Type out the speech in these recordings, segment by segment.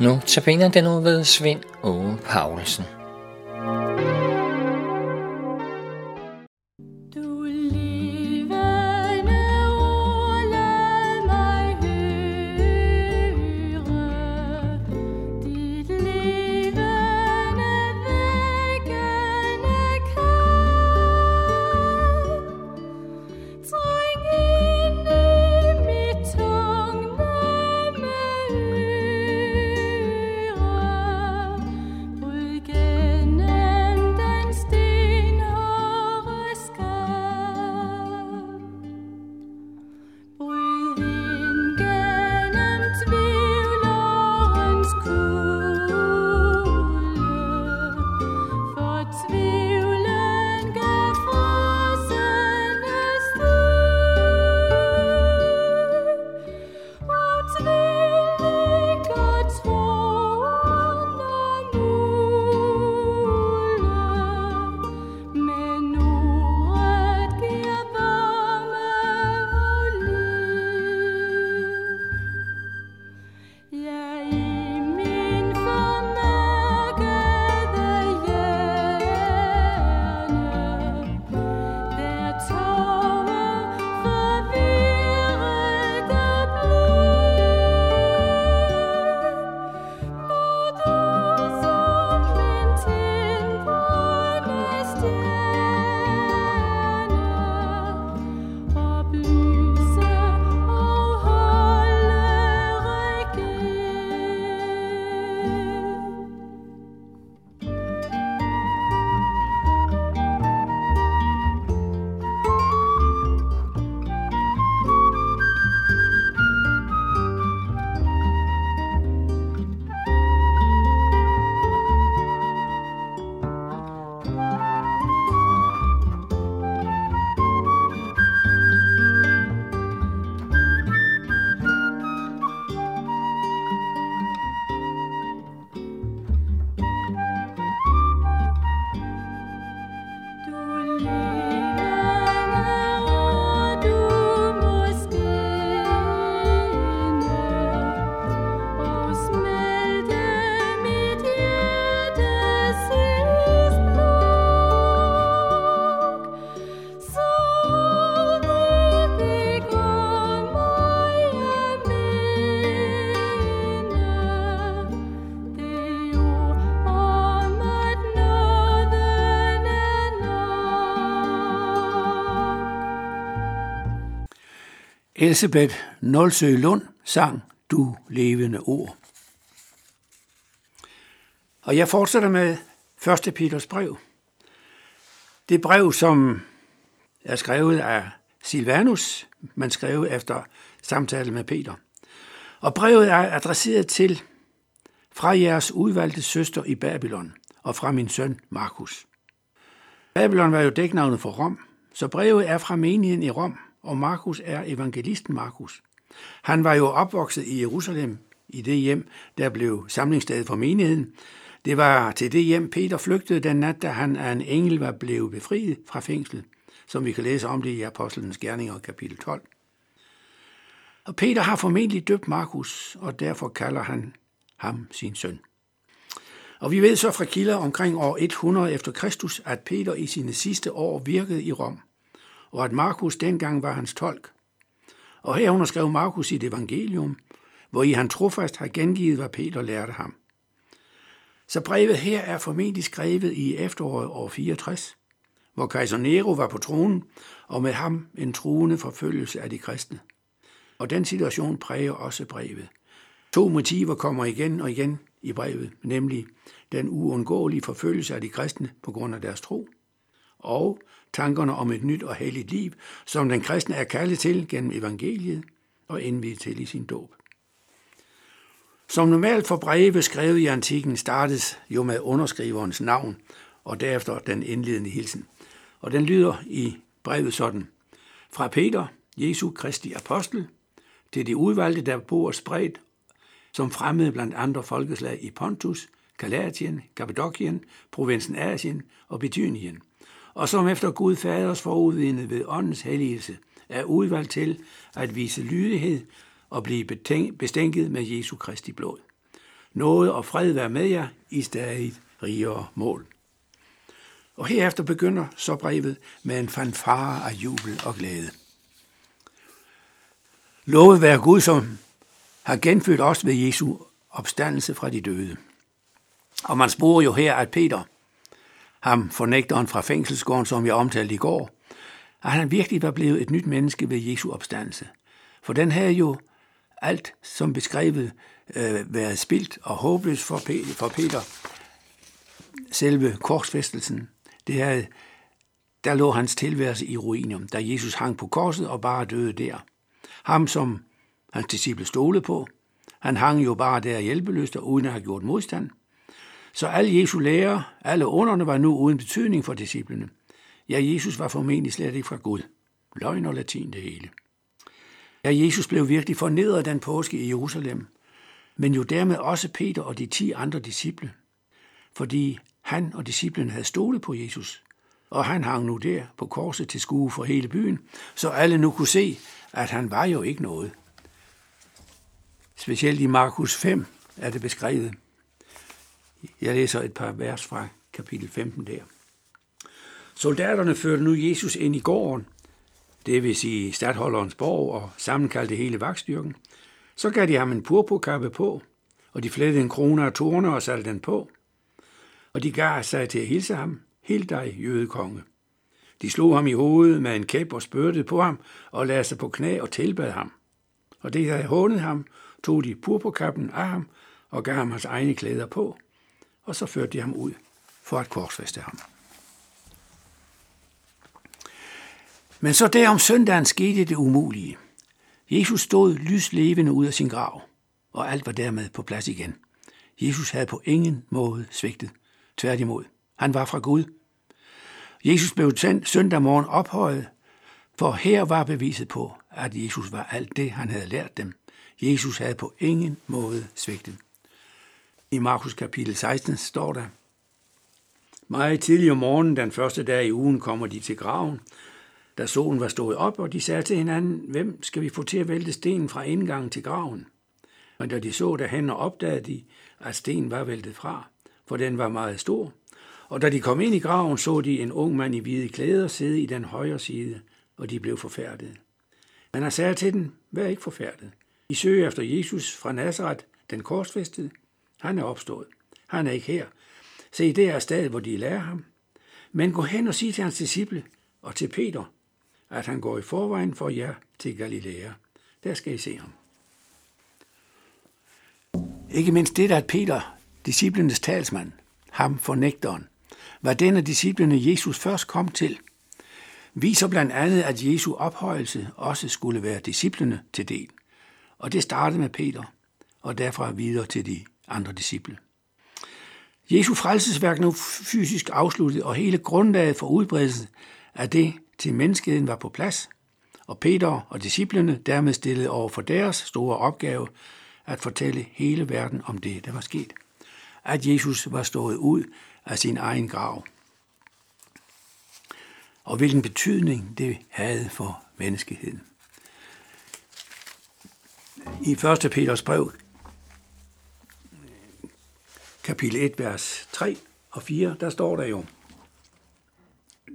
Nu tabiner den ud ved Svend Åge Paulsen. Elisabeth Nolsø Lund sang Du levende ord. Og jeg fortsætter med 1. Peters brev. Det brev, som er skrevet af Silvanus, man skrev efter samtale med Peter. Og brevet er adresseret til fra jeres udvalgte søster i Babylon og fra min søn Markus. Babylon var jo dæknavnet for Rom, så brevet er fra menigheden i Rom, og Markus er evangelisten Markus. Han var jo opvokset i Jerusalem, i det hjem, der blev samlingssted for menigheden. Det var til det hjem, Peter flygtede den nat, da han af en engel var blevet befriet fra fængslet, som vi kan læse om det i Apostlenes Gerninger, kapitel 12. Og Peter har formentlig døbt Markus, og derfor kalder han ham sin søn. Og vi ved så fra kilder omkring år 100 efter Kristus, at Peter i sine sidste år virkede i Rom og at Markus dengang var hans tolk. Og her skrev Markus sit evangelium, hvor i han trofast har gengivet, hvad Peter lærte ham. Så brevet her er formentlig skrevet i efteråret år 64, hvor kejser Nero var på tronen, og med ham en truende forfølgelse af de kristne. Og den situation præger også brevet. To motiver kommer igen og igen i brevet, nemlig den uundgåelige forfølgelse af de kristne på grund af deres tro, og tankerne om et nyt og helligt liv, som den kristne er kaldet til gennem evangeliet og indvidet til i sin dåb. Som normalt for breve skrevet i antikken startes jo med underskriverens navn og derefter den indledende hilsen. Og den lyder i brevet sådan. Fra Peter, Jesu Kristi apostel, til de udvalgte, der bor spredt som fremmede blandt andre folkeslag i Pontus, Galatien, Kappadokien, provinsen Asien og Bithynien – og som efter Gud Faders forudvindede ved åndens helligelse er udvalgt til at vise lydighed og blive bestænket med Jesu Kristi blod. Noget og fred være med jer i stadig rigere mål. Og herefter begynder så brevet med en fanfare af jubel og glæde. Lovet være Gud, som har genfødt os ved Jesu opstandelse fra de døde. Og man sporer jo her, at Peter, ham fornægteren fra fængselsgården, som jeg omtalte i går, at han virkelig var blevet et nyt menneske ved Jesu opstandelse. For den havde jo alt som beskrevet øh, været spildt og håbløst for, Peter, for Peter. Selve korsfæstelsen, det havde, der lå hans tilværelse i ruinum, da Jesus hang på korset og bare døde der. Ham, som hans disciple stolede på, han hang jo bare der hjælpeløst og uden at have gjort modstand. Så alle Jesu lærer, alle underne var nu uden betydning for disciplene. Ja, Jesus var formentlig slet ikke fra Gud. Løgn og latin det hele. Ja, Jesus blev virkelig fornedret den påske i Jerusalem, men jo dermed også Peter og de ti andre disciple, fordi han og disciplen havde stolet på Jesus, og han hang nu der på korset til skue for hele byen, så alle nu kunne se, at han var jo ikke noget. Specielt i Markus 5 er det beskrevet. Jeg læser et par vers fra kapitel 15 der. Soldaterne førte nu Jesus ind i gården, det vil sige stadholderens borg, og sammenkaldte hele vagtstyrken. Så gav de ham en purpurkappe på, og de flettede en krone af torne og satte den på. Og de gav sig til at hilse ham, helt dig, jødekonge. De slog ham i hovedet med en kæp og spyttede på ham og lagde sig på knæ og tilbad ham. Og det havde hånet ham, tog de purpurkappen af ham og gav ham hans egne klæder på, og så førte de ham ud for at korsfeste ham. Men så der om søndagen skete det umulige. Jesus stod lyslevende ud af sin grav, og alt var dermed på plads igen. Jesus havde på ingen måde svigtet. Tværtimod, han var fra Gud. Jesus blev søndag morgen ophøjet, for her var beviset på, at Jesus var alt det, han havde lært dem. Jesus havde på ingen måde svigtet. I Markus kapitel 16 står der, Meget tidlig om morgenen, den første dag i ugen, kommer de til graven, da solen var stået op, og de sagde til hinanden, hvem skal vi få til at vælte stenen fra indgangen til graven? Men da de så derhen og opdagede de, at stenen var væltet fra, for den var meget stor. Og da de kom ind i graven, så de en ung mand i hvide klæder sidde i den højre side, og de blev forfærdet. Men han sagde til dem, vær ikke forfærdet. I søger efter Jesus fra Nazareth, den korsfæstede. Han er opstået. Han er ikke her. Se, det er stedet, hvor de lærer ham. Men gå hen og sig til hans disciple og til Peter, at han går i forvejen for jer til Galilea. Der skal I se ham. Ikke mindst det, at Peter, disciplenes talsmand, ham fornægteren, var den af disciplene Jesus først kom til, viser blandt andet, at Jesu ophøjelse også skulle være disciplene til del. Og det startede med Peter, og derfra videre til de andre disciple. Jesu frelsesværk nu fysisk afsluttet, og hele grundlaget for udbredelsen af det til menneskeheden var på plads, og Peter og disciplene dermed stillede over for deres store opgave at fortælle hele verden om det, der var sket. At Jesus var stået ud af sin egen grav. Og hvilken betydning det havde for menneskeheden. I 1. Peters brev, kapitel 1, vers 3 og 4, der står der jo,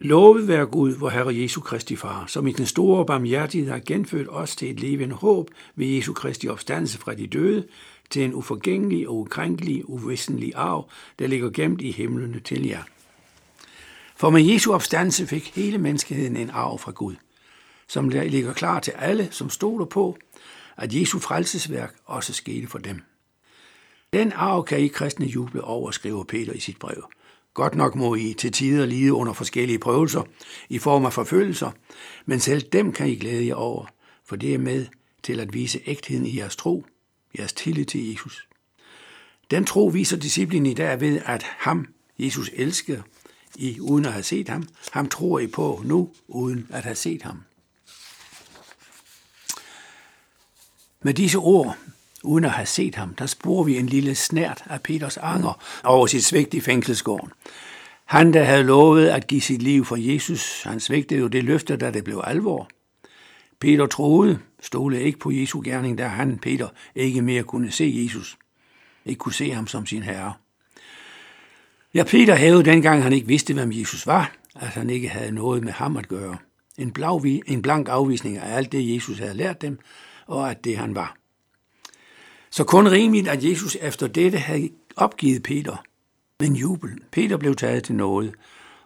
Lovet være Gud, vor Herre Jesu Kristi Far, som i den store barmhjertighed har genfødt os til et levende håb ved Jesu Kristi opstandelse fra de døde, til en uforgængelig og ukrænkelig, uvisselig arv, der ligger gemt i himlene til jer. For med Jesu opstandelse fik hele menneskeheden en arv fra Gud, som ligger klar til alle, som stoler på, at Jesu frelsesværk også skete for dem. Den arv kan I kristne juble over, skriver Peter i sit brev. Godt nok må I til tider lide under forskellige prøvelser i form af forfølgelser, men selv dem kan I glæde jer over, for det er med til at vise ægtheden i jeres tro, jeres tillid til Jesus. Den tro viser disciplinen i dag ved, at ham, Jesus elsker, I uden at have set ham. Ham tror I på nu, uden at have set ham. Med disse ord uden at have set ham, der sporer vi en lille snært af Peters anger over sit svigt i fængselsgården. Han, der havde lovet at give sit liv for Jesus, han svigtede jo det løfte, da det blev alvor. Peter troede, stolede ikke på Jesu gerning, da han, Peter, ikke mere kunne se Jesus. ikke kunne se ham som sin herre. Ja, Peter havde dengang han ikke vidste, hvem Jesus var, at han ikke havde noget med ham at gøre. En, blag, en blank afvisning af alt det, Jesus havde lært dem, og at det han var. Så kun rimeligt, at Jesus efter dette havde opgivet Peter. Men jubel. Peter blev taget til noget,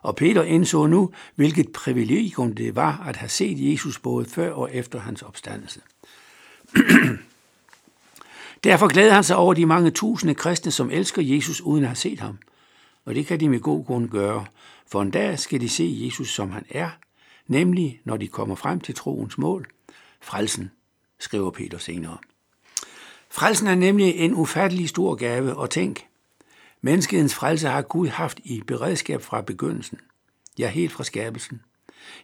og Peter indså nu, hvilket privilegium det var at have set Jesus både før og efter hans opstandelse. Derfor glæder han sig over de mange tusinde kristne, som elsker Jesus uden at have set ham. Og det kan de med god grund gøre, for en dag skal de se Jesus, som han er, nemlig når de kommer frem til troens mål, frelsen, skriver Peter senere. Frelsen er nemlig en ufattelig stor gave, og tænk, menneskehedens frelse har Gud haft i beredskab fra begyndelsen, ja helt fra skabelsen.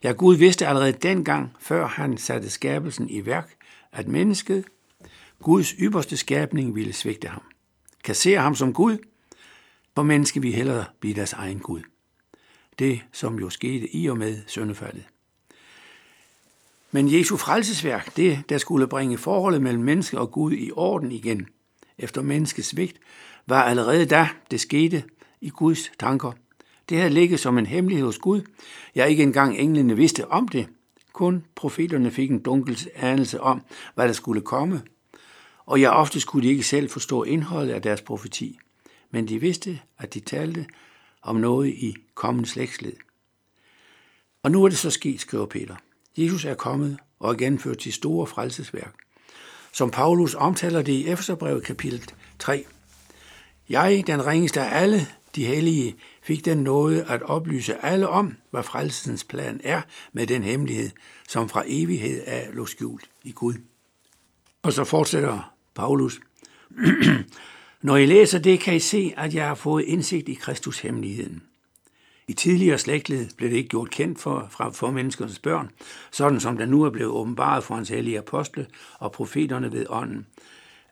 Ja, Gud vidste allerede dengang, før han satte skabelsen i værk, at mennesket, Guds ypperste skabning, ville svigte ham. Kassere ham som Gud, for mennesket vil hellere blive deres egen Gud. Det, som jo skete i og med søndefaldet. Men Jesu frelsesværk, det der skulle bringe forholdet mellem menneske og Gud i orden igen, efter menneskets svigt, var allerede da det skete i Guds tanker. Det havde ligget som en hemmelighed hos Gud. Ja, ikke engang englene vidste om det. Kun profeterne fik en dunkel anelse om, hvad der skulle komme. Og jeg ofte skulle de ikke selv forstå indholdet af deres profeti. Men de vidste, at de talte om noget i kommende slægtsled. Og nu er det så sket, skriver Peter. Jesus er kommet og er genført til store frelsesværk. Som Paulus omtaler det i Efeserbrevet kapitel 3. Jeg, den ringeste af alle de hellige, fik den nåde at oplyse alle om, hvad frelsens plan er med den hemmelighed, som fra evighed er lå skjult i Gud. Og så fortsætter Paulus. Når I læser det, kan I se, at jeg har fået indsigt i Kristus hemmeligheden. I tidligere slægtled blev det ikke gjort kendt for, fra, for menneskernes børn, sådan som der nu er blevet åbenbaret for hans hellige apostle og profeterne ved ånden,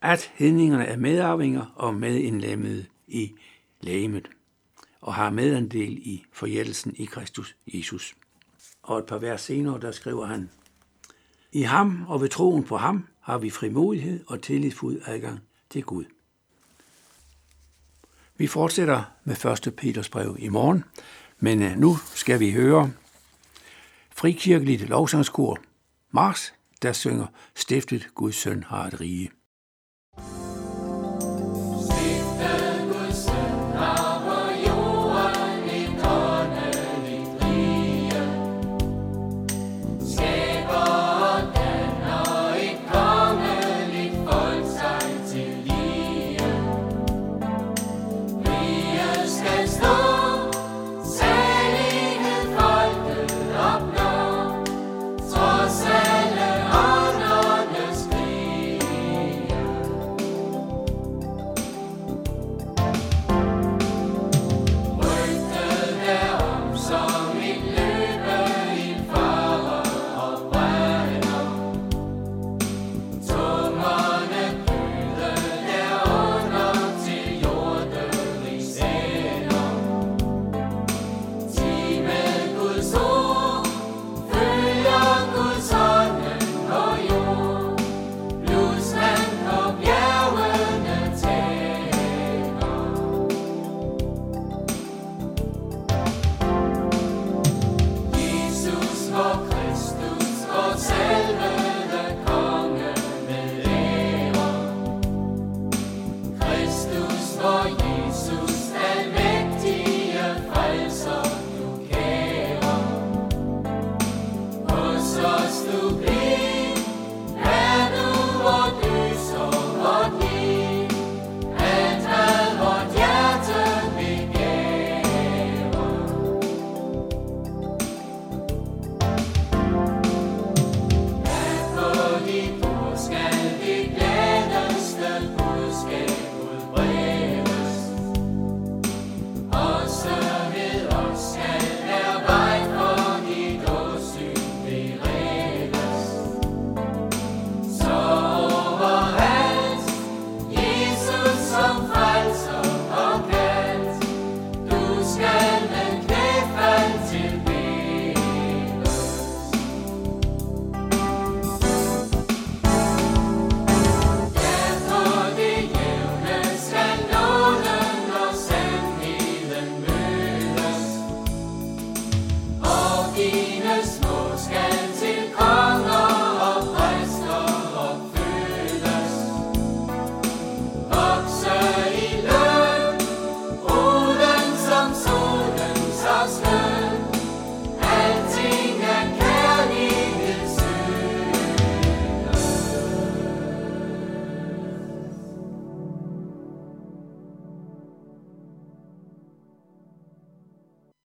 at hedningerne er medarvinger og medindlemmede i lægemet og har medandel i forjættelsen i Kristus Jesus. Og et par vers senere, der skriver han, I ham og ved troen på ham har vi frimodighed og tillidsfuld adgang til Gud. Vi fortsætter med 1. Peters brev i morgen, men øh, nu skal vi høre frikirkeligt lovsangskor Mars, der synger Stiftet Guds søn har et rige.